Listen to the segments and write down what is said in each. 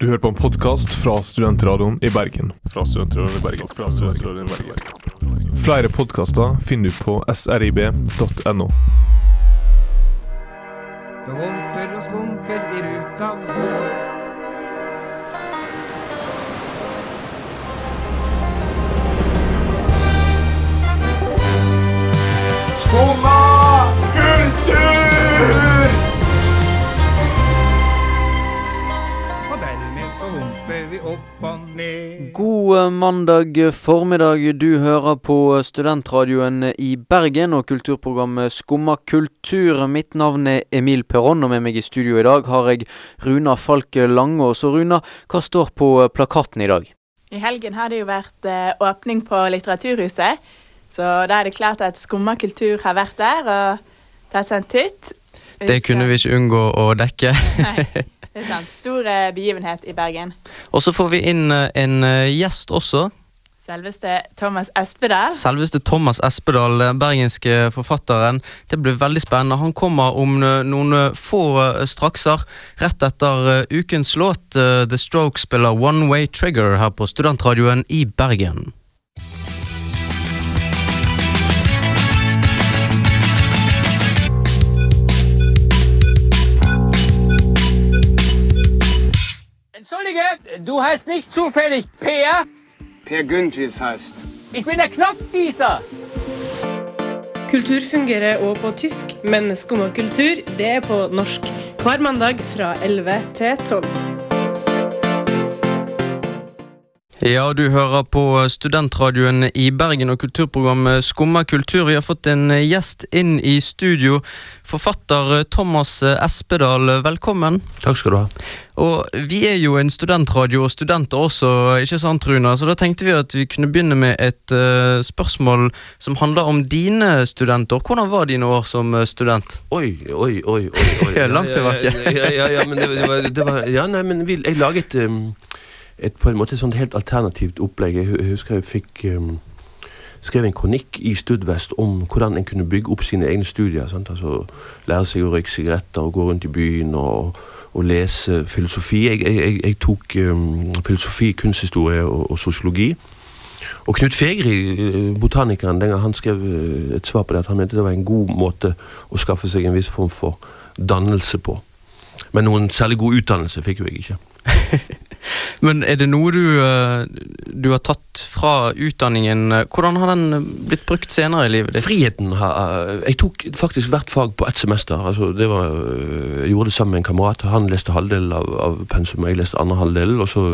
Du hører på en podkast fra Studentradioen i Bergen. Fra Studentradioen i Bergen. Fra Studentradioen i Bergen. Flere podkaster finner du på srib.no. Det humper og skumper i ruta Skumma kultur! Så vi opp og ned. God eh, mandag formiddag. Du hører på studentradioen i Bergen og kulturprogrammet Skumma kultur. Mitt navn er Emil Perron, og med meg i studio i dag har jeg Runa Falk Langås. Og Runa, hva står på eh, plakaten i dag? I helgen har det jo vært eh, åpning på Litteraturhuset, så da er det klart at Skumma kultur har vært der og tatt seg en titt. Det kunne vi ikke unngå å dekke. Nei, det er sant. Stor eh, begivenhet i Bergen. Og så får vi inn eh, en eh, gjest også. Selveste Thomas Espedal. Selveste Thomas Espedal, bergenske forfatteren. Det blir veldig spennende. Han kommer om noen få strakser. Rett etter ukens låt. The Stroke spiller One Way Trigger her på studentradioen i Bergen. Entschuldige, du heißt nicht zufällig Peer? Per Gynthes heißt. Ich bin der Knopfgießer. Kultur fungerer også på tysk, men Skumma kultur det er på norsk. Hver mandag fra 11 til 12. Ja, du hører på studentradioen i Bergen og kulturprogrammet Skumma kultur. Vi har fått en gjest inn i studio. Forfatter Thomas Espedal, velkommen. Takk skal du ha. Og vi er jo en studentradio og studenter også, ikke sant Runa? Så da tenkte vi at vi kunne begynne med et uh, spørsmål som handler om dine studenter. Hvordan var dine år som eh, student? Oi, oi, oi. oi, oi. Ja, langt tilbake. Ja, ja, ja, men det, det, var, det var Ja, nei, men vi, jeg laget um, et på en måte sånn helt alternativt opplegg. Jeg husker jeg fikk um, skrev en kronikk i Studvest om hvordan en kunne bygge opp sine egne studier. Sant? Altså Lære seg å røyke sigaretter og gå rundt i byen og, og lese filosofi. Jeg, jeg, jeg, tok um, filosofi, kunsthistorie og, og sosiologi. Og Knut Fegri, eh, botanikeren, den gang han skrev eh, et svar på det, at han mente det var en god måte å skaffe seg en viss form for dannelse på. Men noen særlig god utdannelse fikk jo jeg ikke. Men er det noe du, eh, du har tatt fra utdanningen? Hvordan har den blitt brukt senere i livet ditt? Friheten har Jeg tok faktisk hvert fag på ett semester. Altså, det var, jeg gjorde det sammen med en kamerat. Han leste halvdelen av, av pensum, jeg leste andre halvdel, og så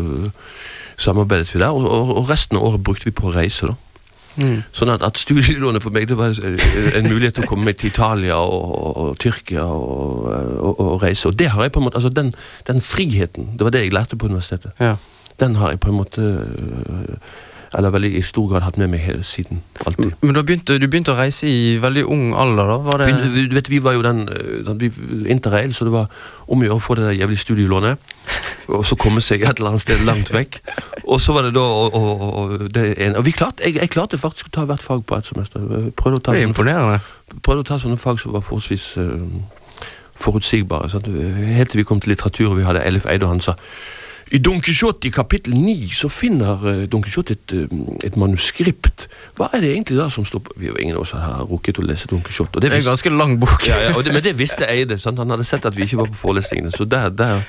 samarbeidet vi der. Og, og resten av året brukte vi på å reise. da. Mm. Sånn at, at studielånet for meg det var øh, en mulighet til å komme meg til Italia og, og, og Tyrkia og, og reise. Og det har jeg på en måte, altså den, den friheten, det var det jeg lærte på universitetet. Ja. Den har jeg på en måte øh, Eller veldig i stor grad hatt med meg hele siden. Alltid. Men begynte, du begynte å reise i veldig ung alder, da? Var det... Begynte, du vet, vi var jo den eh, Interrail, så det var om å gjøre å få det der jævlig studielånet. Og så komme seg et eller annet sted langt vekk. Og så var det da og, og, og, det ene. Og vi klarte, jeg, jeg klarte faktisk å ta hvert fag på ett semester. Prøvde å ta, Det er sånne, imponerende. prøvde å ta sånne fag som var forholdsvis uh, forutsigbare. Sant? Helt til vi kom til litteratur, og vi hadde Ellef Eide, og han sa i Don Quijote i kapittel 9 så finner eh, Don Quijote et, eh, et manuskript. Hva er det egentlig da som står på Vi har ingen av oss har rukket å lese Don Quijote. Det er en ganske lang bok. ja, ja, det, men det visste Eide. Sant? Han hadde sett at vi ikke var på forelesningene. Så der, der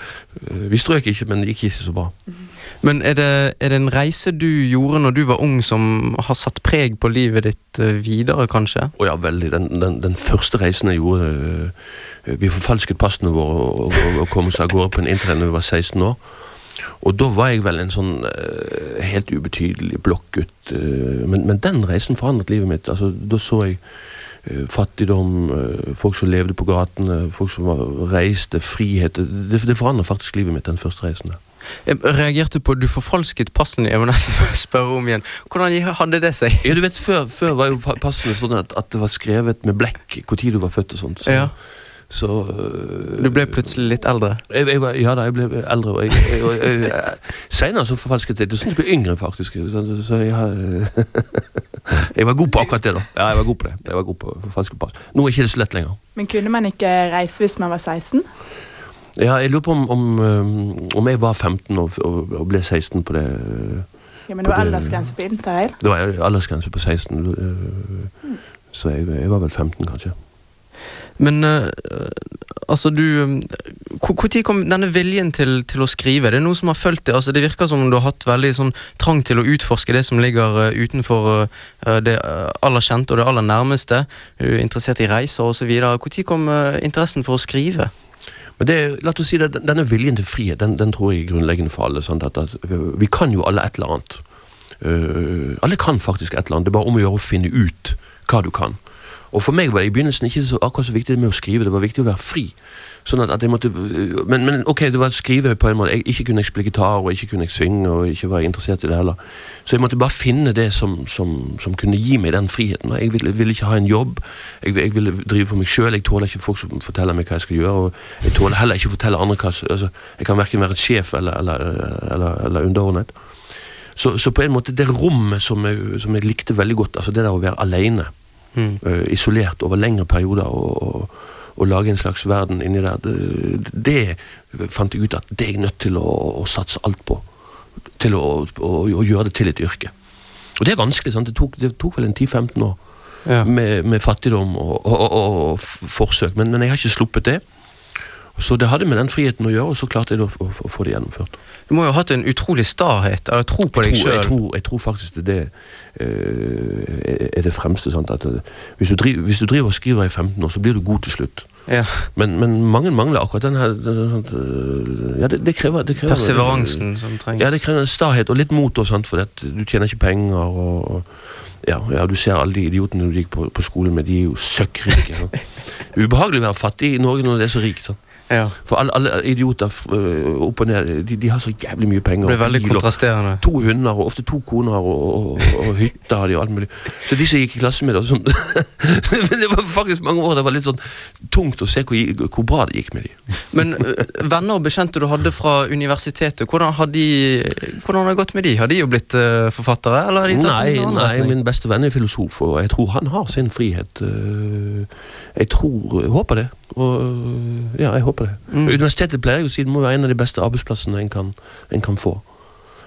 øh, Vi strøk ikke, men det gikk ikke så bra. Men er det, er det en reise du gjorde når du var ung som har satt preg på livet ditt eh, videre, kanskje? Og ja, veldig. Den, den, den første reisen jeg gjorde Vi forfalsket passene våre og, og, og kom oss av gårde på en internett da vi var 16 år. Og da var jeg vel en sånn uh, helt ubetydelig blokkgutt. Uh, men, men den reisen forandret livet mitt. Altså, da så jeg uh, fattigdom, folk som levde på gatene, folk som var, reiste, frihet. Det, det forandret faktisk livet mitt, den første reisen. der. Jeg reagerte på du forfalsket passene. Jeg må nesten spørre om igjen. Hvordan hadde det seg? Ja, du vet, Før, før var jo passene sånn at, at det var skrevet med blekk når du var født. og sånt. Så, Ja. Så øh, Du ble plutselig litt eldre. jeg, jeg Ja da, jeg ble eldre. Og jeg, jeg, jeg, jeg, senere så forfalsket jeg det sånn at jeg ble yngre, faktisk. Så, så jeg var god på akkurat det, da. Ja, jeg var god på det. Jeg var god på forfalsket pass. Nå er ikke det så lett lenger. Men kunne man ikke reise hvis man var 16? Ja, jeg lurer på om, om, om jeg var 15 og, og, og ble 16 på det Ja, men det var aldersgrense på interrail. Det var aldersgrense på 16, øh, så jeg, jeg var vel 15, kanskje. Men eh, altså, du Når kom denne viljen til, til å skrive? Det er noe som har fulgt deg? Altså, det virker som om du har hatt veldig sånn trang til å utforske det som ligger eh, utenfor eh, det eh, aller kjente og det aller nærmeste. Du er interessert i reiser osv. Når kom eh, interessen for å skrive? Men det, la oss si det, denne viljen til frihet, den, den tror jeg er grunnleggende for alle. Sånn At, at vi kan jo alle et eller annet. Uh, alle kan faktisk et eller annet. Det er bare om å gjøre å finne ut hva du kan. Og for meg var det i begynnelsen ikke så akkurat så viktig med å skrive, det var viktig å være fri. Sånn at, at jeg måtte, men, men ok, det var å skrive på en måte. Jeg, ikke kunne jeg spille gitar, og ikke kunne jeg synge, og ikke var interessert i det heller. Så jeg måtte bare finne det som, som, som kunne gi meg den friheten. Jeg ville, ville ikke ha en jobb, jeg, jeg ville drive for meg sjøl. Jeg tåler ikke folk som forteller meg hva jeg skal gjøre. og Jeg tåler heller ikke å fortelle andre hva altså, Jeg kan verken være en sjef eller, eller, eller, eller underordnet. Så, så på en måte det rommet som jeg, som jeg likte veldig godt, altså det der å være alene, Mm. eh, isolert over lengre perioder og, og, og lage en slags verden inni der, det, det fant jeg ut at det er jeg nødt til å, å satse alt på. Til å, å, å gjøre det til et yrke. Og det er vanskelig. sant? Det tok, det tok vel en 10-15 år Ja. med, med fattigdom og, og, og forsøk, men, men jeg har ikke sluppet det. Så det hadde med den friheten å gjøre, og så klarte jeg å, å, å få det gjennomført. Du må jo ha hatt en utrolig stahet, eller tro på deg sjøl? jeg, tror, jeg tror faktisk det, det eh, er det fremste. Sant? At, eh, hvis, du driver, hvis du driver og skriver i 15 år, så blir du god til slutt. Ja. Men, men mange mangler akkurat den her eh, Ja, det, det krever, det krever Perseveransen som trengs. Ja, det krever en stahet og litt mot, og sant, for at du tjener ikke penger. og... og ja, ja, Du ser alle de idiotene du gikk på, på skolen med, de er jo søkkrike. ubehagelig å være fattig i Norge når det er så rikt. sant? Ja. For alle, alle idioter øh, opp og ned, de, de har så jævlig mye penger. Det blir veldig bil, kontrasterende. To hunder, og ofte to koner, og, og, og hytter har de og alt mulig. Så de som gikk i klasse med det, sånn det var faktisk mange år det var litt sånn tungt å se hvor, hvor bra det gikk med de. Men venner og bekjente du hadde fra universitetet, hvordan har, de, hvordan har det gått med de? Har de jo blitt ø, forfattere? Eller har de tatt Nei, en nei, min beste venn er filosof, og jeg tror han har sin frihet. øh, Jeg tror, jeg håper det. Og, øh, ja, jeg håper det. Mm. Universitetet pleier jeg å si det må være en av de beste arbeidsplassene en kan, en kan få.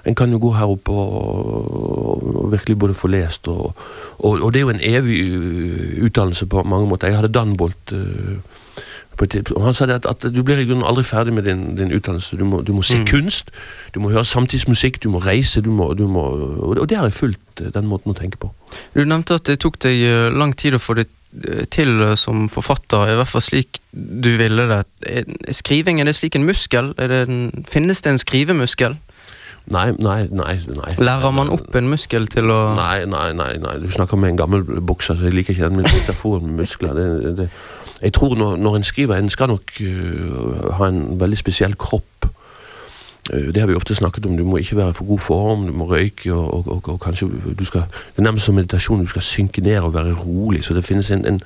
En kan jo gå her oppe og, og virkelig både få lest, og, og, og det er jo en evig øh, utdannelse på mange måter. Jeg hadde Danbolt uh, og han sa det at, at du blir i grunnen aldri ferdig med din, din utdannelse. Du må, du må se Mm. kunst, du må høre samtidsmusikk, du må reise, du må, du må og, det- har jeg fulgt, den måten å tenke på. Du nevnte at det tok deg lang tid å få det ø, til som forfatter, i hvert fall slik du ville det. Skriving, er det slik en muskel? Det en, finnes det en skrivemuskel? Nei, nei, nei. nei. Lærer man opp en muskel til å Nei, nei, nei, nei. Du snakker med en gammel bokser, så jeg liker ikke den metaforen med muskler. Det, det, jeg tror når, når en skriver, en skal nok uh, ha en veldig spesiell kropp. Øh, det har vi ofte snakket om. Du må ikke være i for god form, du må røyke, og, og, og, og kanskje du skal Det er nærmest som meditasjon. Du skal synke ned og være rolig. Så det finnes en, en,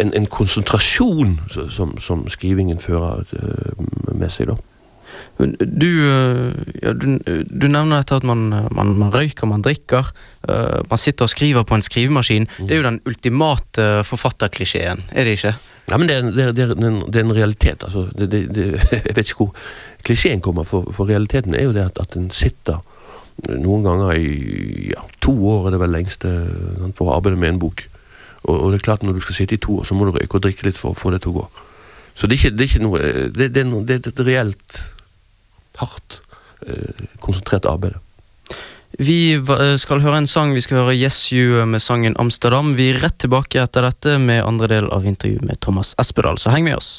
en, en konsentrasjon som, som skrivingen fører øh, med seg, da. Du, ja, du, du nevner dette at man, man, man røyker, man drikker. man sitter og skriver på en skrivemaskin. Det er jo den ultimate forfatterklisjeen, er det ikke? Ja, men det er, det er, det er, en, realitet. Altså. Det, det, det, jeg vet ikke hvor klisjeen kommer, for, for realiteten er jo det at, at en sitter noen ganger i ja, to år er det vel lengste for å arbeide med en bok. Og, og det er klart når du skal sitte i to år, så må du røyke og drikke litt for å få det til å gå. Så det er ikke, det er ikke noe Det, det, er, noe, det er et reelt hardt, eh, konsentrert arbeid. Vi skal høre en sang. Vi skal høre Yes You med sangen Amsterdam. Vi er rett tilbake etter dette med andre del av intervjuet med Thomas Espedal, så heng med oss.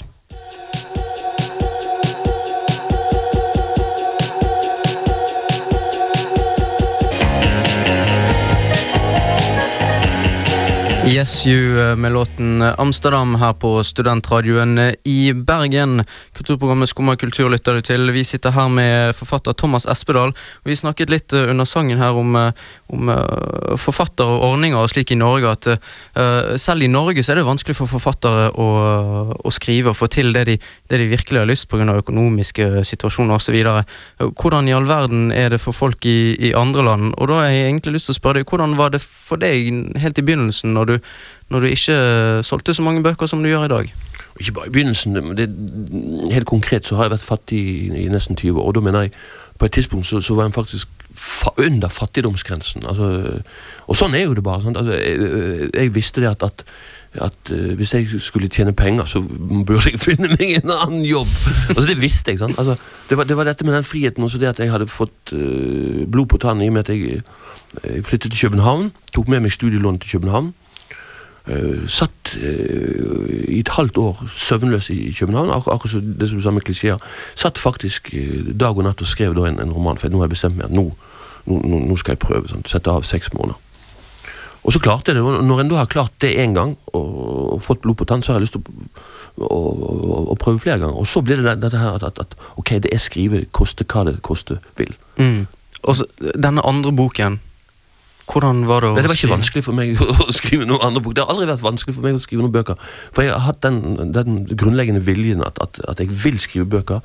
Yes You eh, med låten eh, Amsterdam her på studentradioen eh, i Bergen. Kulturprogrammet Skumma kultur lytter du til. Vi sitter her med forfatter Thomas Espedal. Vi snakket litt under sangen her om, om forfattere og ordninger og slik i Norge at uh, selv i Norge så er det vanskelig for forfattere å, å skrive og få til det de, det de virkelig har lyst pga. økonomiske situasjoner osv. Hvordan i all verden er det for folk i, i andre land? Og da har jeg egentlig lyst til å spørre deg, hvordan var det for deg helt i begynnelsen når du, når du ikke solgte så mange bøker som du gjør i dag? Ikke bare i begynnelsen, det, helt konkret så har jeg vært fattig i, i nesten 20 år. Da mener jeg, på et tidspunkt så, så var jeg faktisk fa under fattigdomsgrensen. Altså, og sånn er jo det bare. Altså, jeg, jeg visste det at, at, at eh, hvis jeg skulle tjene penger, så burde jeg finne meg en annen jobb. Altså Det visste jeg. Altså, det, var, det var dette med den friheten også det at jeg hadde fått eh, blod på tannen i og med at jeg, jeg flyttet til København. Tok med meg studielån til København. Uh, satt uh, i et halvt år søvnløs i København, ak akkurat som det som du sa med klisjeer. Satt faktisk uh, dag og natt og skrev da en, en roman, for nå har jeg bestemt meg at nå, nå, nå skal jeg prøve. Sånn, sette av seks måneder. Og så klarte jeg det. Når en da har klart det én gang, og, og fått blod på tann, så har jeg lyst til å, å, å, prøve flere ganger. Og så blir det det- dette her at, at, at ok, det er skrive, koste hva det koste vil. Mm. Og denne andre boken. Hvordan var det å skrive? det var ikke vanskelig for meg å skrive noen andre bok. Det har aldri vært vanskelig for meg å skrive noen bøker. For jeg har hatt den, den grunnleggende viljen at, at, at jeg vil skrive bøker.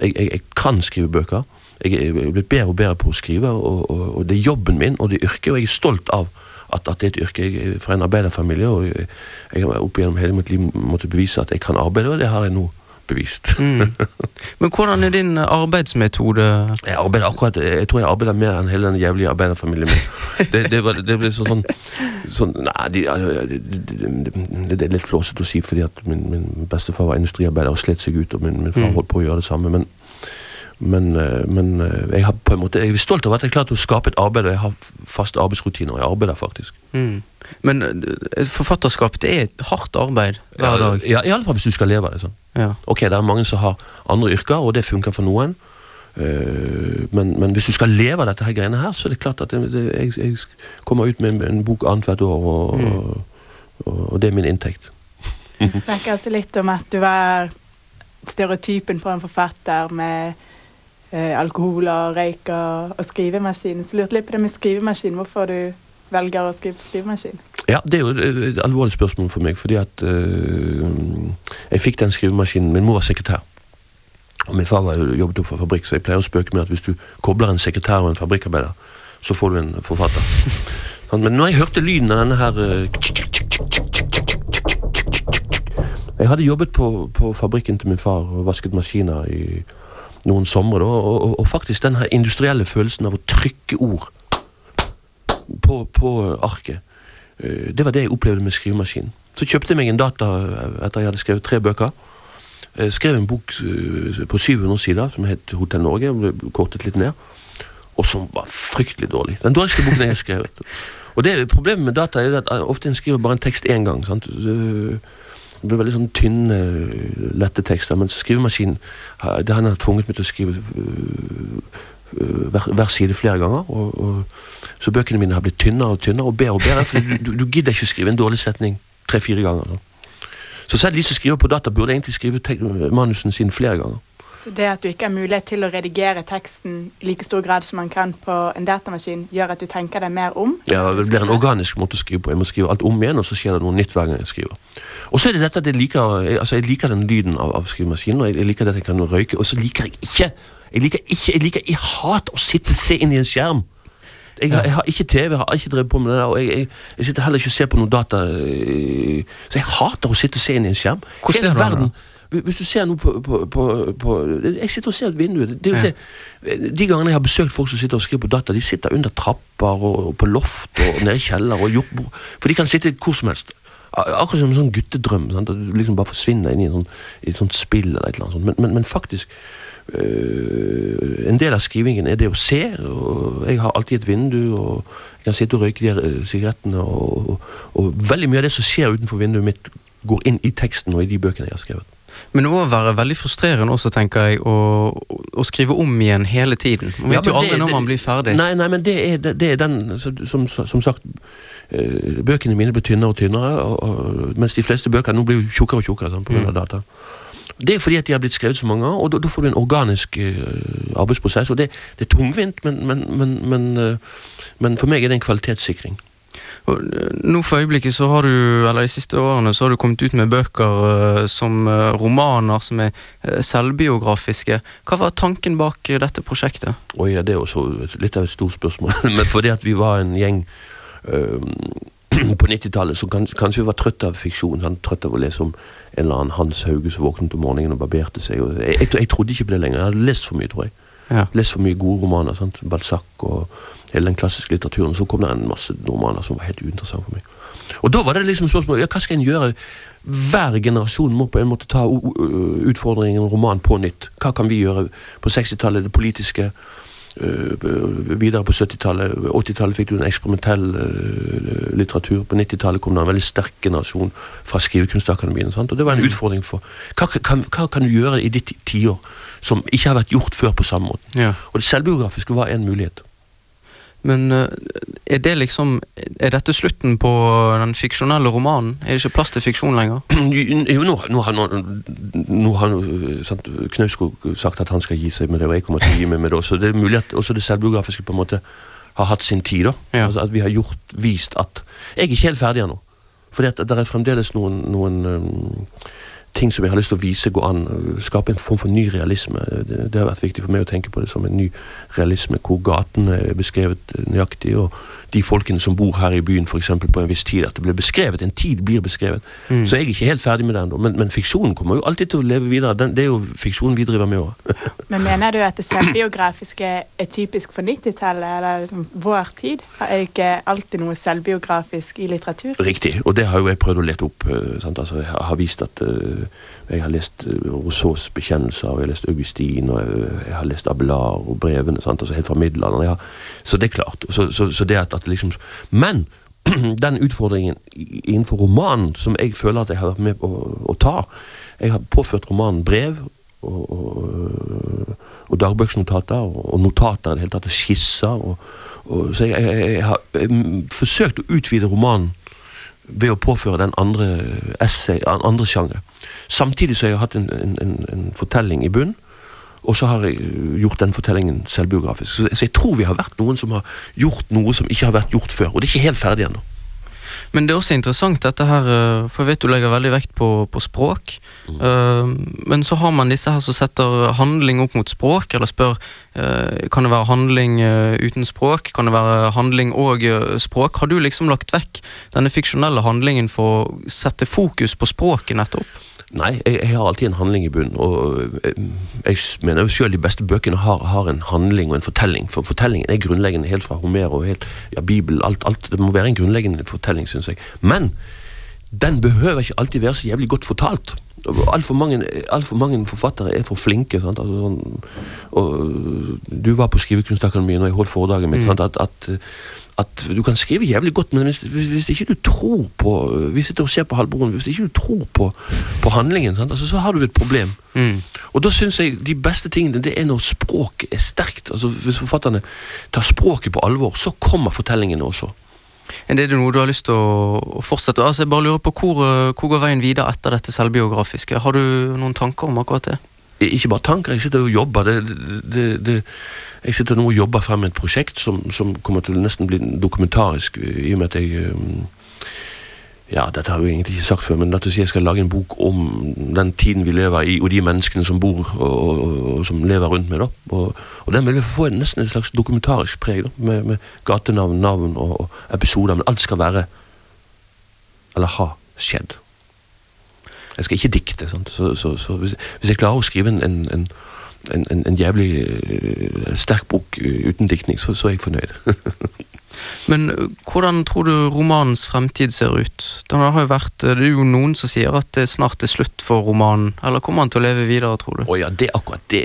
Jeg, jeg, jeg kan skrive bøker. Jeg er blitt bedre og bedre på å skrive, og, og, og det er jobben min, og det er yrket, og jeg er stolt av at, at det er et yrke. Jeg er fra en arbeiderfamilie, og jeg, har opp gjennom hele mitt liv måttet bevise at jeg kan arbeide, og det har jeg nå bevist. Mm. Men hvordan er din arbeidsmetode? Jeg arbeider akkurat, jeg tror jeg arbeider mer enn hele den jævlige arbeiderfamilien min. Det, det, var, det ble sånn, sånn Nei, de, det er litt flåsete å si, fordi at min, min bestefar var industriarbeider og slet seg ut, og min, min far Mm. holdt på å gjøre det samme. Men, men, eh, men eh, jeg, har på en måte, jeg er stolt over at jeg klarte å skape et arbeid, og jeg har faste arbeidsrutiner. og Jeg arbeider faktisk. Mm. Men eh, forfatterskap det er et hardt arbeid hver dag. Ja, Iallfall hvis du skal leve av det. sånn. Ja. Ok, det er mange som har andre yrker, og det funker for noen. Eh, men, men hvis du skal leve av dette her greiene her, så er det klart at det, det, jeg, jeg kommer ut med en bok annethvert år, og, og, og det er min inntekt. Snakker også litt om at du var stereotypen på en forfatter med eh, alkohol og skrivemaskin. Så lurte litt på det med skrivemaskin. Hvorfor du velger å skrive på skrivemaskin? Ja, det er jo et alvorlig spørsmål for meg, fordi at øh, jeg fikk den skrivemaskinen Min mor var sekretær. Og min far var jo jobbet opp for fabrikk, så jeg pleier å spøke med at hvis du kobler en sekretær og en fabrikkarbeider, så får du en forfatter. Sånn, Men når jeg hørte lyden av denne her eh, Jeg hadde jobbet på, på fabrikken til min far og vasket maskiner i noen somre, og, og, og faktisk den her industrielle følelsen av å trykke ord på, på arket. Eh, Det var det jeg opplevde med skrivemaskinen. Så kjøpte jeg meg en data etter jeg hadde skrevet tre bøker. Jeg skrev en bok eh, på 700 sider som het Hotell Norge. og ble kortet litt ned. Og som var fryktelig dårlig. Den dårligste boken jeg har skrevet. Og det Problemet med data er at eh, ofte en skriver bare en tekst én gang. sant? Eh, Det blir veldig sånn tynne, lette tekster. Men skrivemaskinen det han har tvunget meg til å skrive øh, øh, hver, hver side flere ganger. Og, og, så bøkene mine har blitt tynnere og tynnere og bedre og bedre. For du, du, gidder ikke å skrive en dårlig setning tre-fire ganger. Så selv de som skriver på data, burde egentlig skrive manusen sin flere ganger. Så det at du ikke har mulighet til å redigere teksten i like stor grad som man kan på en datamaskin, gjør at du tenker deg mer om? Ja, Det blir en organisk måte å skrive på. Jeg må skrive alt om igjen, og så skjer det noe nytt hver gang jeg skriver. Og så er det dette at jeg liker altså jeg liker den lyden av, av skrivemaskinen, og jeg, jeg liker det at jeg kan røyke. Og så liker jeg ikke Jeg liker ikke, jeg liker Jeg hater å sitte og se inn i en skjerm. Jeg, har- jeg har ikke TV, jeg har ikke drevet på med det der, og jeg, jeg, jeg sitter heller ikke og ser på noe data. øh, Så jeg hater å sitte og se inn i en skjerm. Hvordan Hele ser du det verden- Hvis du ser noe på, på, på, på Jeg sitter og ser ut vinduet. Det, er jo det. De gangene jeg har besøkt folk som sitter og skriver på data, de sitter under trapper og, og på loft og nede i kjeller og jordbord. For de kan sitte hvor som helst. Akkurat som en sånn guttedrøm. Sant? At du liksom bare forsvinner inn i, sånn, i et sånt spill eller et eller annet sånt. Men, men, men faktisk øh, En del av skrivingen er det å se. og Jeg har alltid et vindu, og jeg kan sitte og røyke de her, øh, sigarettene. Og, og, og veldig mye av det som skjer utenfor vinduet mitt, går inn i teksten og i de bøkene jeg har skrevet. Men det må være veldig frustrerende også, tenker jeg, å, å skrive om igjen hele tiden. Man Ja, vet jo aldri når man blir ferdig. Nei, nei, men det er, det, er den som, som, som sagt eh, Bøkene mine blir tynnere og tynnere, og, og, mens de fleste bøker nå blir jo tjukkere og tjukkere sånn, på grunn av data. Det er fordi at de har blitt skrevet så mange ganger, og da får du en organisk uh, arbeidsprosess. og Det, det er tungvint, men, men, men, men, uh, men for meg er det en kvalitetssikring. Eh, nå for øyeblikket så har du, eller de siste årene, så har du kommet ut med bøker eh, som eh, romaner som er selvbiografiske. Hva var tanken bak dette prosjektet? Oi, ja, det er også litt av et stort spørsmål. Men fordi at vi var en gjeng øh, på 90-tallet som kans- kanskje var trøtt av fiksjon. Sant? Trøtt av å lese om en eller annen Hans Hauge som våknet om morgenen og barberte seg. Jeg, jeg, jeg trodde ikke på det lenger. Jeg hadde lest for mye, tror jeg. Ja. Lest for mye gode romaner. Sant? Balzac og hele den klassiske litteraturen. Så kom det en masse romaner som var helt uinteressante for meg. Og da var det liksom spørsmålet ja, hva skal en gjøre? Hver generasjon må på en måte ta utfordringen roman på nytt. Hva kan vi gjøre på 60-tallet, det politiske? videre på 70-tallet, 80-tallet fikk du en eksperimentell litteratur. På 90-tallet kom det en veldig sterk generasjon fra skrivekunstakademiene. Sant? Og det var en utfordring for hva, kan, hva kan du gjøre i ditt tiår som ikke har vært gjort før på samme måte? Ja. Og det selvbiografiske var en mulighet. Men eh, er det liksom Er dette slutten på den fiksjonelle romanen? Er det ikke plass til fiksjon lenger? Jo, nå, nå har, nå, nå har sant, Knausgård sagt at han skal gi seg med det, og jeg kommer til å gi meg med det også. Det er mulig at også det selvbiografiske på en måte har hatt sin tid. da. Ja. Altså At vi har gjort, vist at Jeg er ikke helt ferdig ennå. For det er fremdeles noen, noen øhm, ting som jeg har lyst til å vise går an. øh, Skape en form for ny realisme. Det, det har vært viktig for meg å tenke på det som en ny realisme, hvor gatene er beskrevet øh, nøyaktig, og de folkene som bor her i byen eksempel, på en viss tid. At det blir beskrevet. En tid blir beskrevet. Mm. Så jeg er ikke helt ferdig med det ennå. Men, men fiksjonen kommer jo alltid til å leve videre. Den, det er jo fiksjonen vi driver med òg. Men mener du at det selvbiografiske er typisk for 90-tallet, eller liksom vår tid? Er det ikke alltid noe selvbiografisk i litteratur? Riktig. Og det har jo jeg prøvd å lete opp. øh, sant? Altså, jeg har vist at øh, jeg har lest øh, Rousseaus bekjennelser, og jeg har lest Augustin, og øh, jeg har lest Abelard og brevene. Sant? Altså, helt fra middelalderen. Har- Så det er klart. Så, så, så det at, at liksom Men den utfordringen innenfor romanen som jeg føler at jeg har vært med på å, å ta Jeg har påført romanen brev og, og, og dagbøksnotater og, og notater i det hele tatt, og skisser. Og, så jeg, jeg, jeg har jeg forsøkt å utvide romanen ved å påføre den andre essay, an- andre sjanger. Samtidig så har jeg hatt en, en, en, en fortelling i bunn, og så har jeg øh, gjort den fortellingen selvbiografisk. Så, så jeg tror vi har vært noen som har gjort noe som ikke har vært gjort før, og det er ikke helt ferdig ennå. Men det er også interessant dette her, eh, for jeg vet du legger veldig vekt på, på språk. Eh, Men så har man disse her som setter handling opp mot språk, eller spør uh, kan det være handling uh, uten språk, kan det være handling og språk. Har du liksom lagt vekk denne fiksjonelle handlingen for å sette fokus på språket nettopp? Nei, jeg, jeg har alltid en handling i bunnen. Og jeg, jeg mener jo selv de beste bøkene har, har en handling og en fortelling. For fortellingen er grunnleggende helt fra Homer og helt, ja, Bibelen. Alt, alt, det må være en grunnleggende fortelling, syns jeg. Men den behøver ikke alltid være så jævlig godt fortalt. Altfor mange, alt for mange forfattere er for flinke. Sant? Altså, sånn, og du var på Skrivekunstakademiet når jeg holdt foredraget mitt. Sant? At, at, at du kan skrive jævlig godt, men hvis, hvis, ikke du tror på Vi sitter og ser på halvbroren. Hvis ikke du tror på, på handlingen? Altså, så har du et problem. Mm. Og da syns jeg de beste tingene det er når språket er sterkt. Altså Hvis forfatterne tar språket på alvor, så kommer fortellingene også. Er det noe du har lyst til å, fortsette? Altså, jeg bare lurer på hvor, eh, hvor går veien videre etter dette selvbiografiske? Har du noen tanker om akkurat det? Ikke bare tanker, jeg sitter og jobber. Det, det, det, jeg sitter nå og jobber frem et prosjekt som, som kommer til å nesten bli dokumentarisk, i og med at jeg um, Ja, dette har jeg egentlig ikke sagt før, men la oss si jeg skal lage en bok om den tiden vi lever i, og de menneskene som bor og, og, og som lever rundt meg. Og, og den vil få nesten et slags dokumentarisk preg, da, med, med gatenavn, navn og episoder. Men alt skal være Eller ha skjedd. Jeg skal ikke dikte. Så, så, så hvis, hvis jeg klarer å skrive en, en, en, en, en jævlig eh, sterk bok eh, uten diktning, så, så er jeg fornøyd. Men hvordan tror du romanens fremtid ser ut? Den har jo vært, det er jo noen som sier at det snart er slutt for romanen. Eller kommer han til å leve videre, tror du? Å ja, det akkurat det.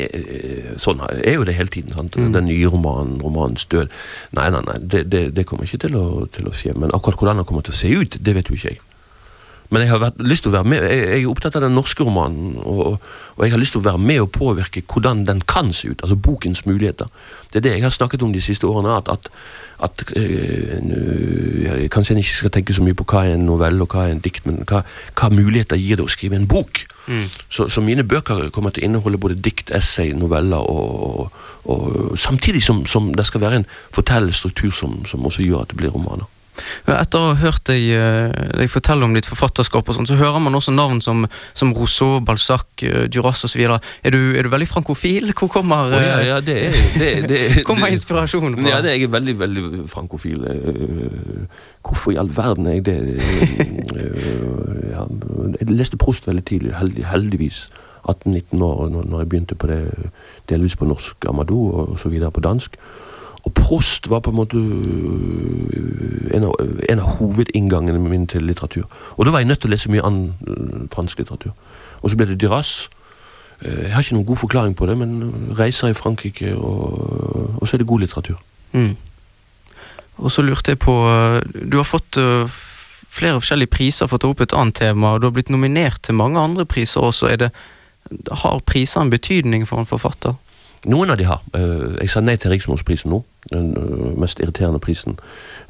Sånn er jo det hele tiden. Sant? Mm. Den nye romanen, romanens død. Nei, nei, nei, det, det, det kommer ikke til å, til å skje. Men akkurat hvordan den kommer til å se ut, det vet jo ikke jeg. Men jeg har vært, lyst til å være med, jeg, jeg er opptatt av den norske romanen, og, og jeg har lyst til å være med og påvirke hvordan den kan se ut. Altså bokens muligheter. Det er det jeg har snakket om de siste årene. at, at, at øh, Kanskje en ikke skal tenke så mye på hva er en novelle og hva er en dikt, men hva, hva muligheter gir det å skrive en bok? Så, så mine bøker kommer til å inneholde både dikt, essay, noveller, og, og, og samtidig som, som det skal være en fortellerstruktur som, som også gjør at det blir romaner. Etter å ha hørt deg, eh, deg fortelle om ditt forfatterskap, og sånn, så hører man også navn som, som Rousseau, Balzac, eh, Duras osv. Er, du- er du veldig frankofil? Hvor kommer, oh, ja, eh, ja, det er, det, det, kommer inspirasjonen fra? Ja, det er jeg veldig, veldig frankofil. Hvorfor i all verden er jeg det? Ja, jeg leste Prost veldig tidlig, heldig, heldigvis. 18-19 år når jeg begynte på det, delvis på norsk Amadou og så videre på dansk. Og Prost var på en måte øh, en av, en av hovedinngangene mine til litteratur. Og da var jeg nødt til å lese mye annen øh, fransk litteratur. Og så ble det Duras. Eh, Jeg har ikke noen god forklaring på det, men reiser i Frankrike, og, og så er det god litteratur. Mm. Og så lurte jeg på Du har fått flere forskjellige priser for å ta opp et annet tema, og du har blitt nominert til mange andre priser også. Det, har priser en betydning for en forfatter? Noen av de har. Eh, Jeg sa nei til Riksmålsprisen nå. Den eh, mest irriterende prisen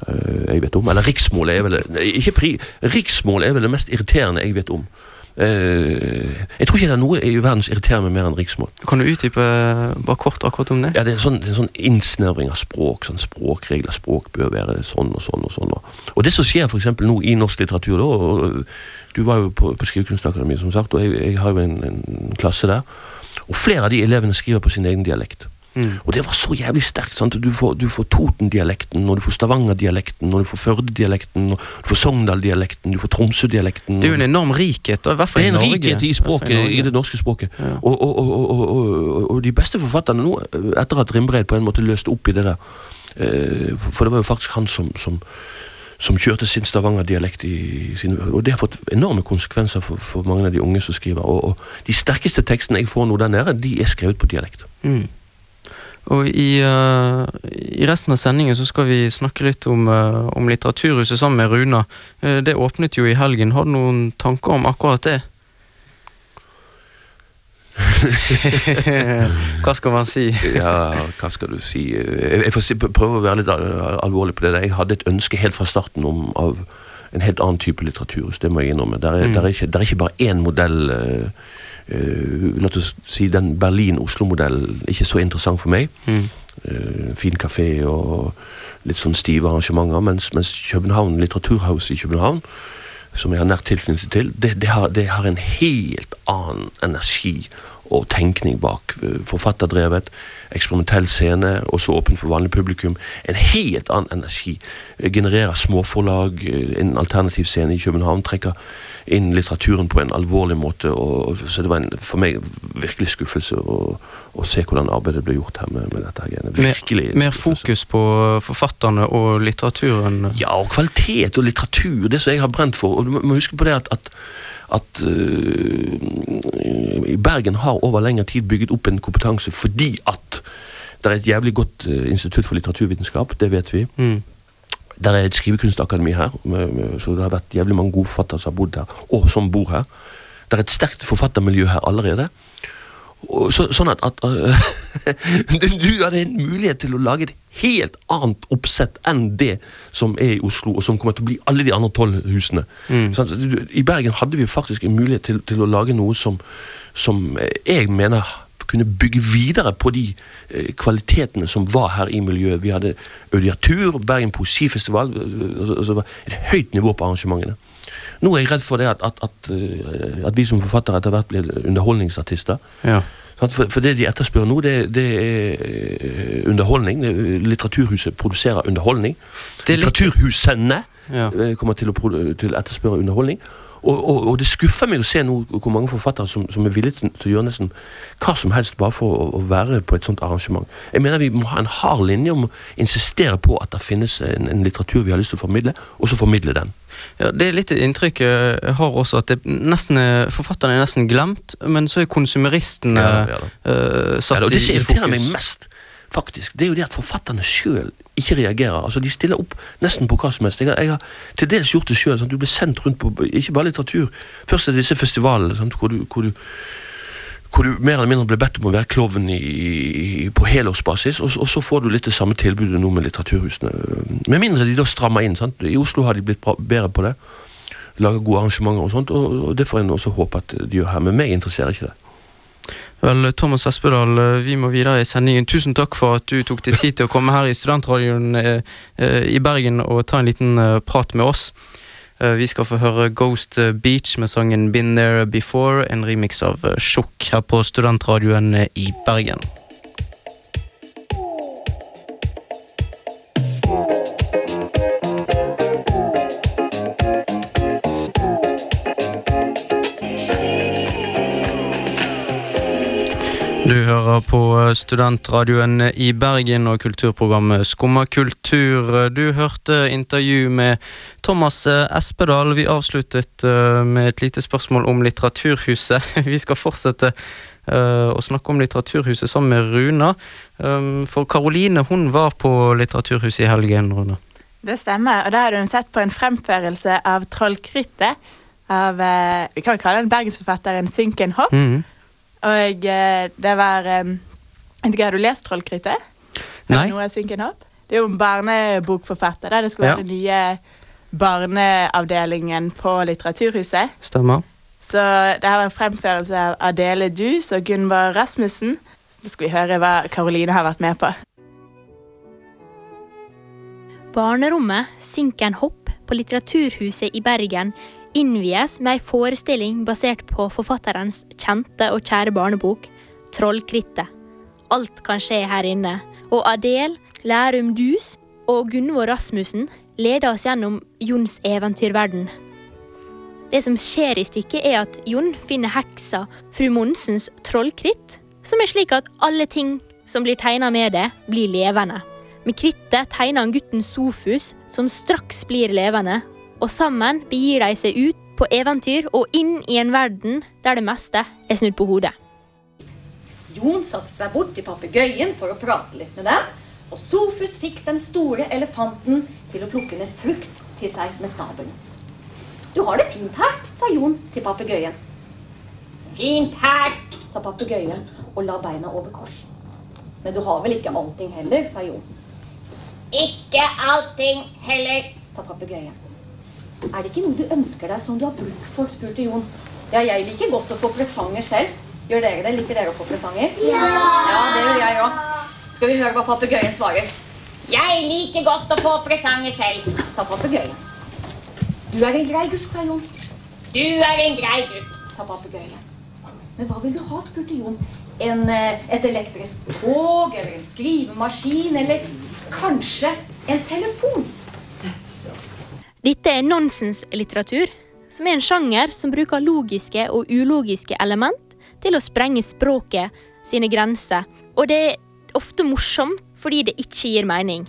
eh, jeg vet om. Eller Riksmålet er vel ikke pri, Riksmål er vel det mest irriterende jeg vet om. Jeg tror ikke det er noe i verden som irriterer meg mer enn riksmål. Kan du utdype bare kort akkurat om det? Ja, det er en sånn, en sånn innsnevring av språk. sånn Språkregler. Språk bør være sånn og sånn og sånn. Og det som skjer for eksempel nå i norsk litteratur da, Du var jo på, på Skrivekunstakademiet, som sagt, og jeg, jeg har jo en, en klasse der. Og flere av de elevene skriver på sin egen dialekt. Mm. Og det var så jævlig sterkt. sant? Du får, du får Toten-dialekten, og du får Stavanger-dialekten, og du får Førde-dialekten, du får Sogndal-dialekten, du får Tromsø-dialekten. Det er jo en enorm rikhet, i hvert fall Det er en rikhet i I språket, i, i det norske språket. Ja. Og, og, og, og, og, og, og de beste forfatterne nå, etter at Rimbreid på en måte løste opp i det der eh, For det var jo faktisk han som, som, som kjørte sin Stavanger-dialekt i sin Og det har fått enorme konsekvenser for, for mange av de unge som skriver. Og, og de sterkeste tekstene jeg får nå der nede, de er skrevet på dialekt. Mm. Og i, uh, i resten av sendingen så skal vi snakke litt om, uh, om Litteraturhuset sammen med Runa. Uh, det åpnet jo i helgen. Har du noen tanker om akkurat det? Hva skal man si? Ja, hva skal du si Jeg, får prøve å være litt uh, alvorlig på det. Jeg hadde et ønske helt fra starten om av en helt annen type litteraturhus. Det må jeg innrømme. Der er, Mm. der er, ikke, der er ikke bare én modell. Uh, la oss si den Berlin-Oslo-modellen ikke så interessant for meg. Mm. Uh, fin kafé og litt sånn stive arrangementer. Mens, mens København, Litteraturhuset i København, som jeg har nært tilknyttet til, det, det, har, det har en helt annen energi og tenkning bak. eh, Forfatterdrevet, eksperimentell scene, også åpen for vanlig publikum. En helt annen energi. Eh, Genererer småforlag, eh, en alternativ scene i København. Trekker inn litteraturen på en alvorlig måte. Og, så det var en, for meg virkelig skuffelse å, å se hvordan arbeidet ble gjort her med, med dette. her. Virkelig Mer, Mer fokus på forfatterne og litteraturen. Ja, og kvalitet og litteratur, det som jeg har brent for. Og du må huske på det at, at, at uh, Bergen har over lengre tid bygget opp en kompetanse fordi at det er et jævlig godt øh, institutt for litteraturvitenskap, det vet vi. Mm. Der er et skrivekunstakademi her, med, med, så det har vært jævlig mange gode forfattere som har bodd her, og som bor her. Det er et sterkt forfattermiljø her allerede. Så, sånn at, at uh, du hadde en mulighet til å lage et helt annet oppsett enn det som er i Oslo, og som kommer til å bli alle de andre tolv husene. Mm. Sånn, I Bergen hadde vi faktisk en mulighet til, til å lage noe som, som eh, jeg mener kunne bygge videre på de eh, kvalitetene som var her i miljøet. Vi hadde audiatur, Bergen Poesifestival, eh, altså, altså, et høyt nivå på arrangementene. Nå er jeg redd for det at, at, at, eh, at vi som forfattere etter hvert blir underholdningsartister. Ja. For, for det de etterspør nå, det, det er underholdning. Litteraturhuset produserer underholdning. Er litt- Litteraturhusene Ja. eh, kommer til å, til etterspørre underholdning. Og, og, og det skuffer meg å se nå hvor mange forfattere som, som er villige til å gjøre nesten hva som helst bare for å, å være på et sånt arrangement. Jeg mener Vi må ha en hard linje om å insistere på at det finnes en, en litteratur vi har lyst til å formidle, og så formidle den. Ja, Det er litt inntrykk jeg har også, at det nesten er, forfatterne er nesten glemt, men så er konsumeristene Ja, eh, satt Ja, det som i, i irriterer meg mest, faktisk, det er jo det at forfatterne sjøl ikke reagerer. Altså, De stiller opp nesten på hva som helst. Jeg har, jeg har til dels gjort det sjøl. Du blir sendt rundt på ikke bare litteratur. Først er det disse festivalene sant, hvor, du, hvor, du, hvor du mer eller mindre blir bedt om å være klovn på helårsbasis, og, og, så får du litt det samme tilbudet nå med litteraturhusene. Med mindre de da strammer inn. Sant? I Oslo har de blitt bra, bedre på det. Lager gode arrangementer og sånt, og, og det får en også håpe at de gjør her. Men meg interesserer ikke det. Vel, Thomas Espedal, vi må videre i sendingen. Tusen takk for at du tok deg tid til å komme her i Studentradioen eh, eh, i Bergen og ta en liten eh, prat med oss. Eh, vi skal få høre Ghost Beach med sangen Been There Before, en remix av eh, Sjokk her på Studentradioen eh, i Bergen. Du hører på eh, Studentradioen i Bergen og kulturprogrammet Skumma kultur. Du hørte intervju med Thomas eh, Espedal. Vi avsluttet eh, med et lite spørsmål om Litteraturhuset. Vi skal fortsette å snakke om Litteraturhuset sammen med Runa. Um, For Karoline hun var på Litteraturhuset i helgen. Runa. Det stemmer, og da har hun sett på en fremførelse av Trollkrittet av vi kan kalle den bergensforfatteren Synken Hopp. Mhm. Og eh, det var eh, Har du lest Trollkrittet? Er Nei. Noe Synken Hopp? Det er jo en barnebokforfatter. Der det skal være Ja. den nye barneavdelingen på Litteraturhuset. Stemmer. Så det her var en fremførelse av Adele Dus og Gunvor Rasmussen. Så skal vi høre hva Karoline har vært med på. Barnerommet Sinken Hopp på Litteraturhuset i Bergen innvies med ei forestilling basert på forfatterens kjente og kjære barnebok Trollkrittet. Alt kan skje her inne, og Adel, Lærum Dus og Gunvor Rasmussen leder oss gjennom Jons eventyrverden. Det som skjer i stykket, er at Jon finner heksa fru Monsens trollkritt, som er slik at alle ting som blir tegna med det, blir levende. Med krittet tegner han gutten Sofus, som straks blir levende, og sammen begir de seg ut på eventyr og inn i en verden der det meste er snudd på hodet. Jon satte seg bort til papegøyen for å prate litt med den, og Sofus fikk den store elefanten til å plukke ned frukt til seg med snabelen. Du har det fint her, sa Jon til papegøyen. Fint her, sa papegøyen og la beina over kors. Men du har vel ikke allting heller, sa Jon. Ikke allting heller, sa papegøyen. Er det ikke noe du ønsker deg som du har bruk for, spurte Jon. Ja, jeg liker godt å få presanger selv. Gjør dere det? Liker dere å få presanger? Ja! Ja, det gjør jeg òg. Skal vi høre hva papegøyen svarer? Jeg liker godt å få presanger selv, sa papegøyen. Du er en grei gutt, sa Jon. Du er en grei gutt, sa papegøyen. Men hva vil du ha, spurte Jon. En, eh, et elektrisk tog, eller en skrivemaskin, eller kanskje en telefon? Dette er nonsenslitteratur, som er en sjanger som bruker logiske og ulogiske element til å sprenge språket sine grenser, og det er ofte morsomt fordi det ikke gir mening.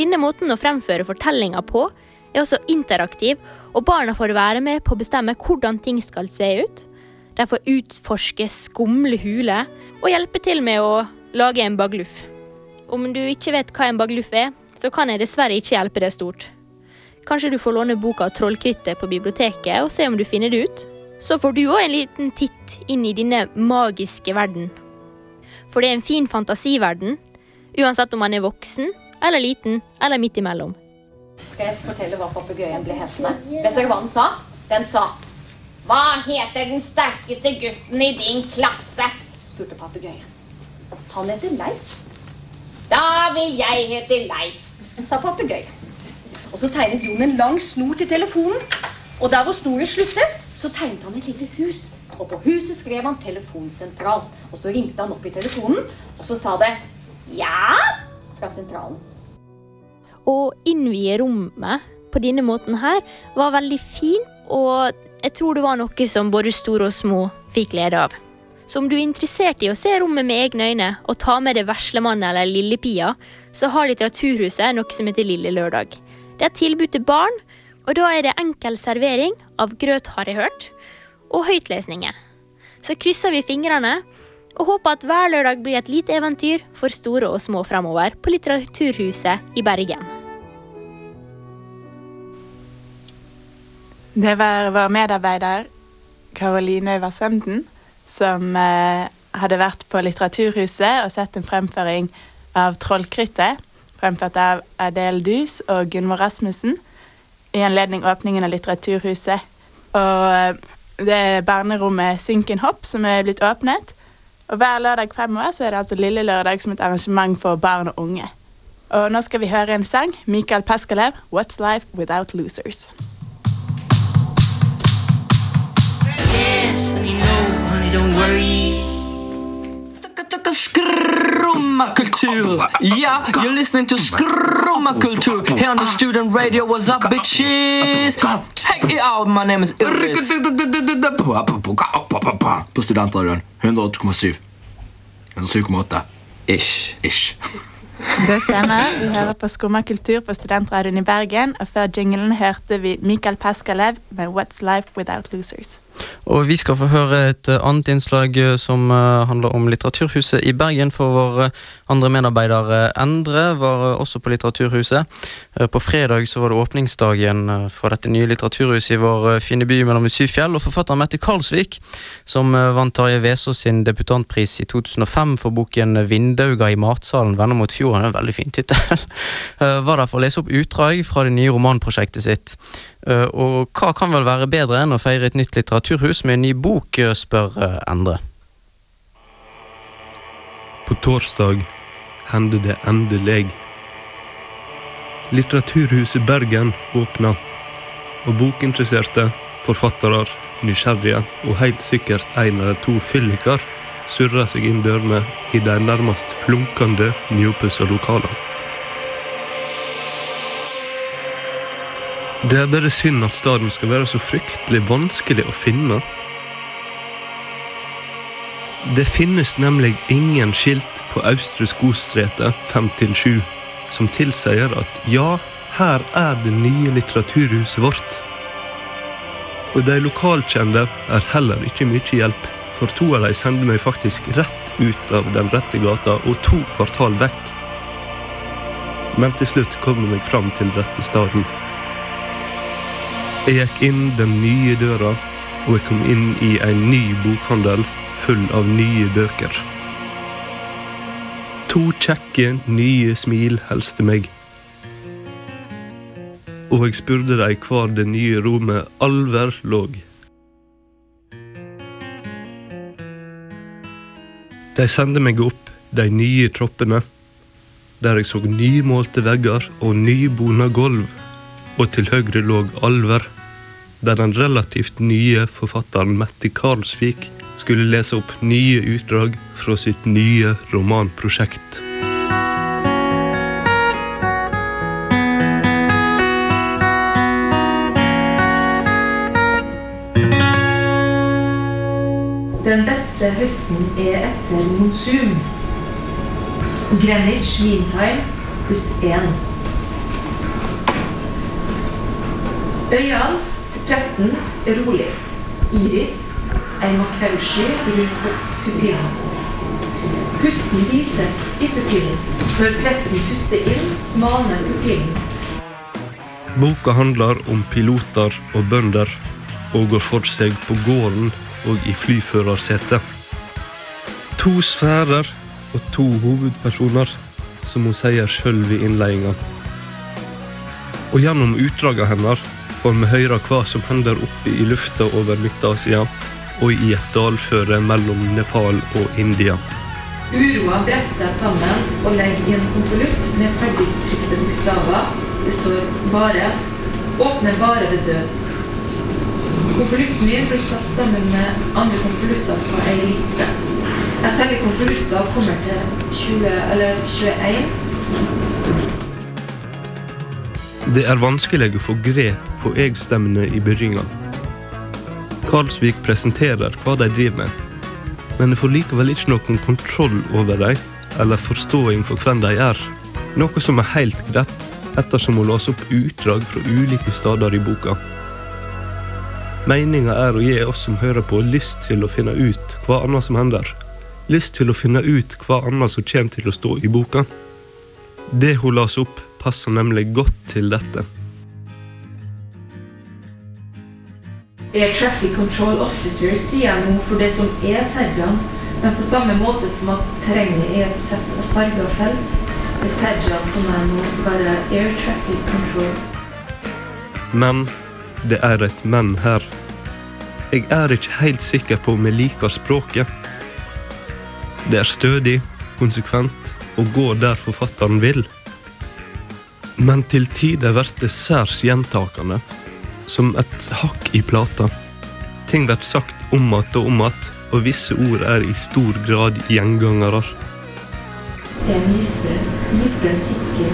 Denne måten å fremføre fortellinger på er også interaktiv, og barna får være med på å bestemme hvordan ting skal se ut. De får utforske skumle huler og hjelpe til med å lage en bagluff. Om du ikke vet hva en bagluff er, så kan jeg dessverre ikke hjelpe deg stort. Kanskje du får låne boka Trollkrittet på biblioteket og se om du finner det ut. Så får du òg en liten titt inn i denne magiske verden. For det er en fin fantasiverden, uansett om man er voksen eller liten eller midt imellom. Skal jeg fortelle hva papegøyen ble hetende? Vet dere hva den sa? Den sa Hva heter den sterkeste gutten i din klasse? spurte papegøyen. Han heter Leif. Da vil jeg hete Leif, sa papegøyen. Og så tegnet Jon en lang snor til telefonen. Og der hvor snoren sluttet, så tegnet han et lite hus. Og på huset skrev han 'telefonsentral'. Og så ringte han opp i telefonen, og så sa det 'ja' fra sentralen. Å innvie rommet på denne måten her var veldig fin, og jeg tror det var noe som både store og små fikk glede av. Så om du er interessert i å se rommet med egne øyne og ta med deg veslemannen eller Lillepia, så har Litteraturhuset noe som heter Lille Lørdag. Det er tilbud til barn, og da er det enkel servering av grøt, har jeg hørt, og høytlesninger. Så krysser vi fingrene og håper at hver lørdag blir et lite eventyr for store og små fremover på Litteraturhuset i Bergen. Det var vår medarbeider Karoline Vassenden som eh, hadde vært på Litteraturhuset og sett en fremføring av Trollkrittet, fremført av Adele Dus og Gunvor Rasmussen, i anledning åpningen av Litteraturhuset. Og eh, det er barnerommet Sinken Hopp som er blitt åpnet. Og hver lørdag fremover så er det altså Lille Lørdag som et arrangement for barn og unge. Og nå skal vi høre en sang. Mikael Paskalev, 'What's Life Without Losers'. don't worry. Skrummakultur. Yeah, you're listening to Skrummakultur here on the student radio. What's up, bitches? Check it out, my name is Iris. På studentradioen 108,7. 107,8. Ish. Ish. Det stemmer. Vi hører på Skumma kultur på Studentradioen i Bergen. Og før jinglen hørte vi Mikael Paskalev med 'What's Life Without Losers'. Og vi skal få høre et eh, annet innslag eh, som eh, handler om Litteraturhuset i Bergen. For vår andre medarbeider Endre var også på Litteraturhuset. På fredag så var det åpningsdagen for dette nye litteraturhuset i vår fine by mellom Syfjell. Og forfatteren Mette Karlsvik, som vant Tarjei Vesaas sin debutantpris i 2005 for boken 'Vindauga i matsalen vender mot fjorden', en veldig fin tittel, var der for å lese opp utdrag fra det nye romanprosjektet sitt. Eh, og hva kan vel være bedre enn å feire et nytt litteraturhus med en ny bok, eh, spør eh, Endre. På torsdag hendte det endelig. Litteraturhuset Bergen åpna, og bokinteresserte, forfattere, nysgjerrige og helt sikkert en eller to fylliker surra seg inn dørene i de nærmest flunkende nyoppussa lokalene. Det er bare synd at staden skal være så fryktelig vanskelig å finne. Det finnes nemlig ingen skilt på Austre Skogstræte 5-7 som tilsier at ja, her er det nye litteraturhuset vårt. Og de lokalkjente er heller ikke mye hjelp, for to av dem sender meg faktisk rett ut av den rette gata og to kvartal vekk. Men til slutt kom jeg meg fram til rette staden. Jeg gikk inn den nye døra, og jeg kom inn i en ny bokhandel full av nye bøker. To kjekke, nye smil hilste meg. Og jeg spurte dem hvor det nye rommet Alver lå. De sendte meg opp de nye troppene, der jeg så nymålte vegger og nybona gulv, og til høyre lå Alver der den relativt nye forfatteren Mette Karlsvik skulle lese opp nye utdrag fra sitt nye romanprosjekt. Den beste høsten er etter monsun. Greenwich Mean Time pluss én. Øyene Presten er rolig. Iris, ei makrellsky rundt pupillen. Pusten vises i pupillen. Når presten puster inn, smalner pupillen. Boka handler om piloter og bønder, og går for seg på gården og i flyførersetet. To sfærer og to hovedpersoner, som hun sier sjøl i innledninga. Og gjennom utdraga hennes får vi høre hva som hender oppe i lufta over Midt-Asia og i et dalføre mellom Nepal og India. Uroa bretter sammen og legger i en konvolutt med ferdigtrykte bokstaver. Det står 'bare'. Åpner bare ved død. Konvolutten min blir satt sammen med andre konvolutter på ei liste. Jeg teller konvolutter og kommer til 20, eller 21. Det er vanskelig å få grep på jeg-stemmene i begynnelsen. Karlsvik presenterer hva de driver med, men jeg får likevel ikke noen kontroll over dem eller forståing for hvem de er. Noe som er helt greit, ettersom hun låser opp utdrag fra ulike steder i boka. Meninga er å gi oss som hører på, lyst til å finne ut hva annet som hender. lyst til å finne ut hva annet som kommer til å stå i boka. Det hun las opp, passer nemlig godt til dette. Air Traffic Control Officer sier noe for det som er Serjan, men på samme måte som at terrenget er et sett av farger felt, er Serjan for meg nå bare Air Traffic Control. Men det er et men her. Jeg er ikke helt sikker på om jeg liker språket. Det er stødig, konsekvent og gå der forfatteren vil. Men til tider blir det særs gjentakende, som et hakk i plata. Ting blir sagt om att og om att, og visse ord er i stor grad gjengangere. En isbre, isbreen sikker.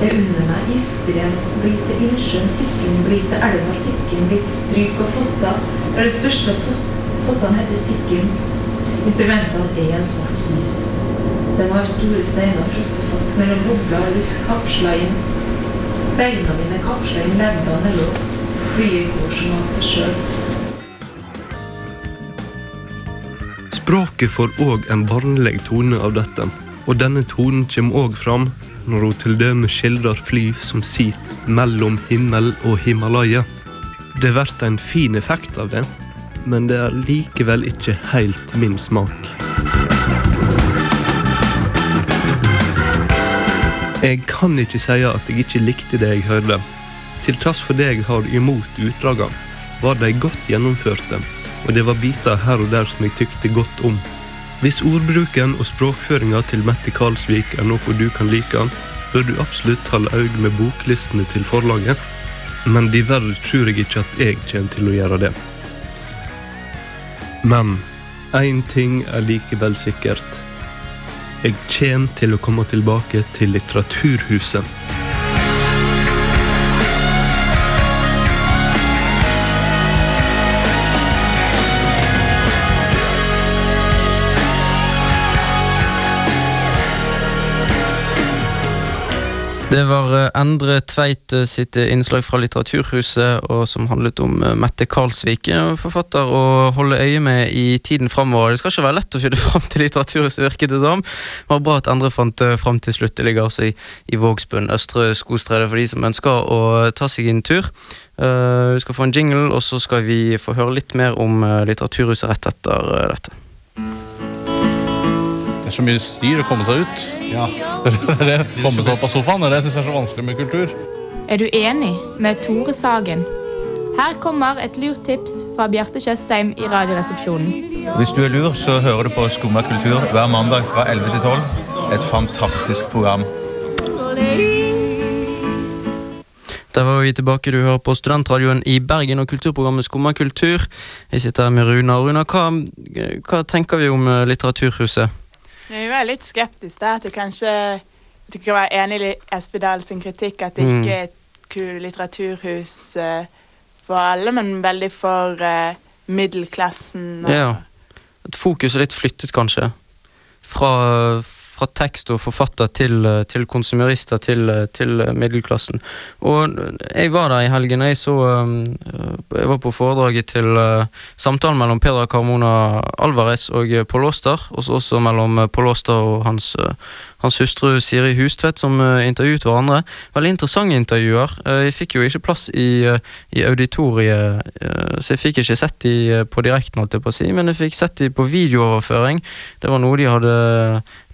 Det under meg isbreen, blir til innsjøen Sikken, blir til elva Sikken, blir til stryk og fosser. Der det største av foss, fossene heter Sikken. Instrumentene er en svart is. Den har store steiner frosset fast mellom bobler og luft kapsla inn. Beina mine kapsla inn, leddene er låst. Flyet går som av seg sjøl. Språket får òg en barnlig tone av dette, og denne tonen kommer òg fram når hun til dømes skildrer fly som sitter mellom himmel og Himalaya. Det blir en fin effekt av det, men det er likevel ikke helt min smak. Jeg kan ikke si at jeg ikke likte det jeg hørte. Til tross for det jeg har imot utdragene, var de godt gjennomførte, og det var biter her og der som jeg tykte godt om. Hvis ordbruken og språkføringa til Mette Karlsvik er noe du kan like, bør du absolutt holde øye med boklistene til forlaget, men diverre tror jeg ikke at jeg kommer til å gjøre det. Men én ting er likevel sikkert. Jeg kommer til å komme tilbake til Litteraturhuset. Det var eh, Endre Tveit eh, sitt eh, innslag fra Litteraturhuset, og som handlet om Mette Karlsvik. Forfatter å holde øye med i tiden framover. Det skal ikke være lett å finne fram til Litteraturhuset, virket det som. Det var bra at Endre fant fram til slutt. Det ligger altså i, i Vågsbunn, Østre Skogstredet, for de som ønsker å ta seg en tur. Vi skal få en jingle, og så skal vi få høre litt mer om Litteraturhuset rett etter dette. Det er så mye styr å komme seg ut. Ja. komme seg opp av sofaen, det syns jeg er så vanskelig med kultur. Er du enig med Tore Sagen? Her kommer et lurt tips fra Bjarte Tjøstheim i Radioresepsjonen. Hvis du er lur, så hører du på Skumma kultur hver mandag fra 11 til 12. Et fantastisk program. Der var vi tilbake. Du hører på Studentradioen i Bergen og kulturprogrammet Skumma kultur. Jeg sitter her med Runa. Runa, hva, hva tenker vi om eh, Litteraturhuset? Jeg er litt skeptisk der til kanskje at du kan være enig i Espedal sin kritikk, at det Mm. ikke er et kult litteraturhus eh, for alle, men veldig for eh, middelklassen. og- Ja. At fokuset er litt flyttet, kanskje. Fra, fra tekst og forfatter til, eh, til konsumerister, til, eh, til eh, middelklassen. Og jeg var der i helgen, jeg så Jeg var på foredraget til samtalen mellom Pedra Carmona Alvarez og Paul Åster, og også mellom Paul Åster og hans, hans hustru Siri Hustvedt, som eh, intervjuet hverandre. Veldig interessante intervjuer. Eh, Jeg fikk jo ikke plass i, eh, i auditoriet, så jeg fikk ikke sett de på direkten, holdt jeg på å si, men jeg fikk sett de på videooverføring. Det var noe de hadde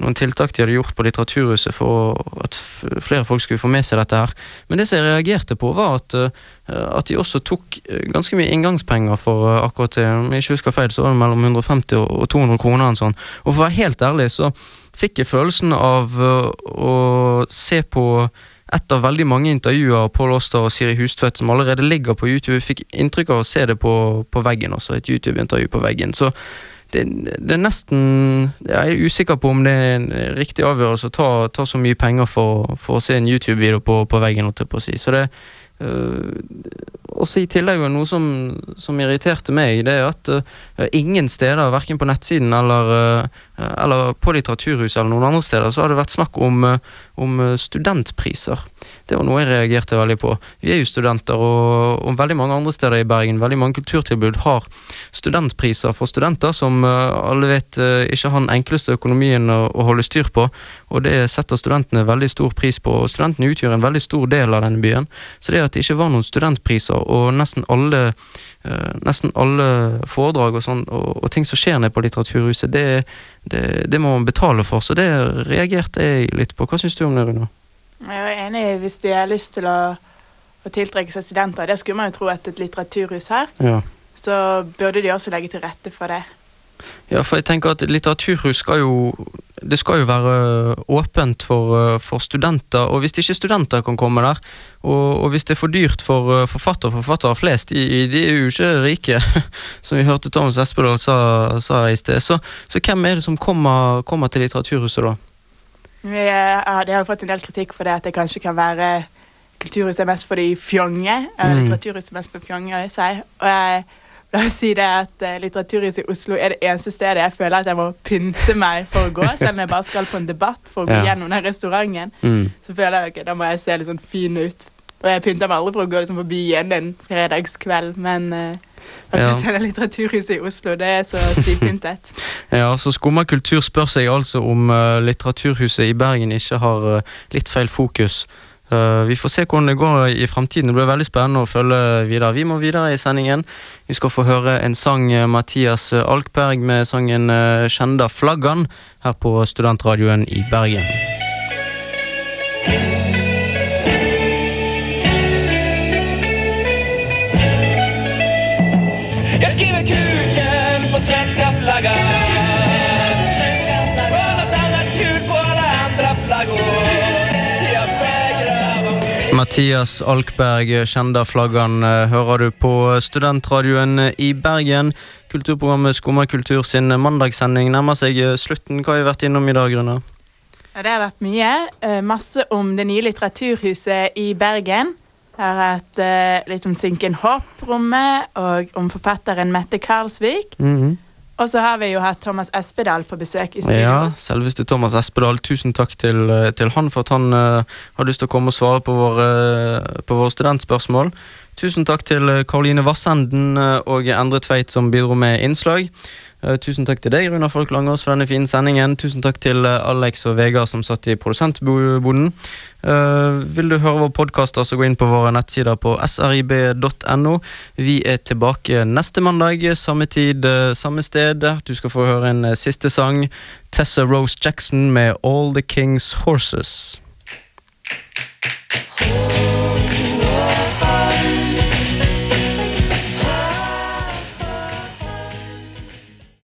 noen tiltak de hadde gjort på Litteraturhuset for at flere folk skulle få med seg dette her. Men det som jeg reagerte på, var at, at de også tok ganske mye inngangspenger for akkurat det. Om jeg ikke husker feil, så var det mellom 150 og og 200 kroner. En sånn. Og for å være helt ærlig, så fikk jeg følelsen av eh, å se på et av veldig mange intervjuer av Pål Åster og Siri Hustvedt som allerede ligger på YouTube. Jeg fikk inntrykk av å se det på, på veggen også, et YouTube-intervju på veggen. Så det, det er nesten Jeg er usikker på om det er en riktig avgjørelse å ta, ta så mye penger for, for å se en YouTube-video på, på veggen. holdt jeg på å si. Så det øh, også i tillegg var noe som, som irriterte meg, det er at øh, ingen steder, verken på nettsiden eller, øh, eller på Litteraturhuset eller noen andre steder, så har det vært snakk om, eh, om eh, studentpriser. Det var noe jeg reagerte veldig på. Vi er jo studenter, og, og veldig mange andre steder i Bergen, veldig mange kulturtilbud har studentpriser for studenter, som eh, alle vet eh, ikke har den enkleste økonomien å, å holde styr på. Og det setter studentene veldig stor pris på. og Studentene utgjør en veldig stor del av denne byen. Så det at det ikke var noen studentpriser, og nesten alle, eh, nesten alle foredrag og, sånn, og, og ting som skjer nede på Litteraturhuset, det, det, det må man betale for. Så det reagerte jeg litt på. Hva syns du om det, Runa? Jeg er enig hvis de har lyst til å, å tiltrekke seg studenter. Det skulle man jo tro at et litteraturhus her. Ja. Så burde de også legge til rette for det. Ja, for jeg tenker at litteraturhus skal jo Det skal jo være åpent for, eh, for studenter, og hvis ikke studenter kan komme der, og, og hvis det er for dyrt for eh, forfattere, for forfattere flest, de, de er jo ikke rike, som vi hørte Thomas Espedal sa, sa i sted, så, så hvem er det som kommer, kommer til Litteraturhuset da? Vi er, ja, de har fått en del kritikk for det at det kanskje kan være kulturhuset mest for de fjonge. Eller Mm. litteraturhuset mest for fjonge. Og jeg la oss si det at eh, Litteraturhuset i Oslo er det eneste stedet jeg føler at jeg må pynte meg for å gå, selv om jeg bare skal på en debatt for å gå Ja. gjennom den restauranten. Mm. Så føler jeg okay, da må jeg se litt sånn fin ut. Og jeg pynter meg aldri for å gå liksom på byen en fredagskveld, men uh, Ja. akkurat det Litteraturhuset i Oslo, det er så stivpyntet. Ja, så Skumma kultur spør seg altså om uh, Litteraturhuset i Bergen ikke har uh, litt feil fokus. Eh, vi får se hvordan det går i fremtiden. Det blir veldig spennende å følge videre. Vi må videre i sendingen. Vi skal få høre en sang eh, Mathias Alkberg med sangen eh, 'Kjenda flaggan' her på Studentradioen i Bergen. Jeg skriver kuken på svenska Mathias Alkberg, Kjenda flaggan, eh, hører du på Studentradioen i Bergen. Kulturprogrammet Skummakultur sin mandagssending nærmer seg eh, slutten. Hva har vi vært innom i dag, Runa? Ja, det har vært mye. Eh, masse om det nye litteraturhuset i Bergen. Jeg har hatt eh, litt om Sinken Hopp-rommet, og om forfatteren Mette Karlsvik. Og så har vi jo hatt Thomas Espedal på besøk i studio. Ja, selveste Thomas Espedal. Tusen takk til, eh, til han for at han uh, har lyst til å komme og svare på våre, på våre studentspørsmål. Tusen takk til eh, Karoline Vassenden eh, og Endre Tveit som bidro med innslag. Eh, tusen takk til deg, Runa Folk Langås, for denne fine sendingen. Tusen takk til eh, Alex og Vegard som satt i produsentboden. Eh, vil du høre vår podkaster, så gå inn på våre nettsider på srib.no. Vi er tilbake neste mandag, samme tid, samme sted. Du skal få høre en siste sang. Tessa Rose Jackson med All The Kings Horses. Oh.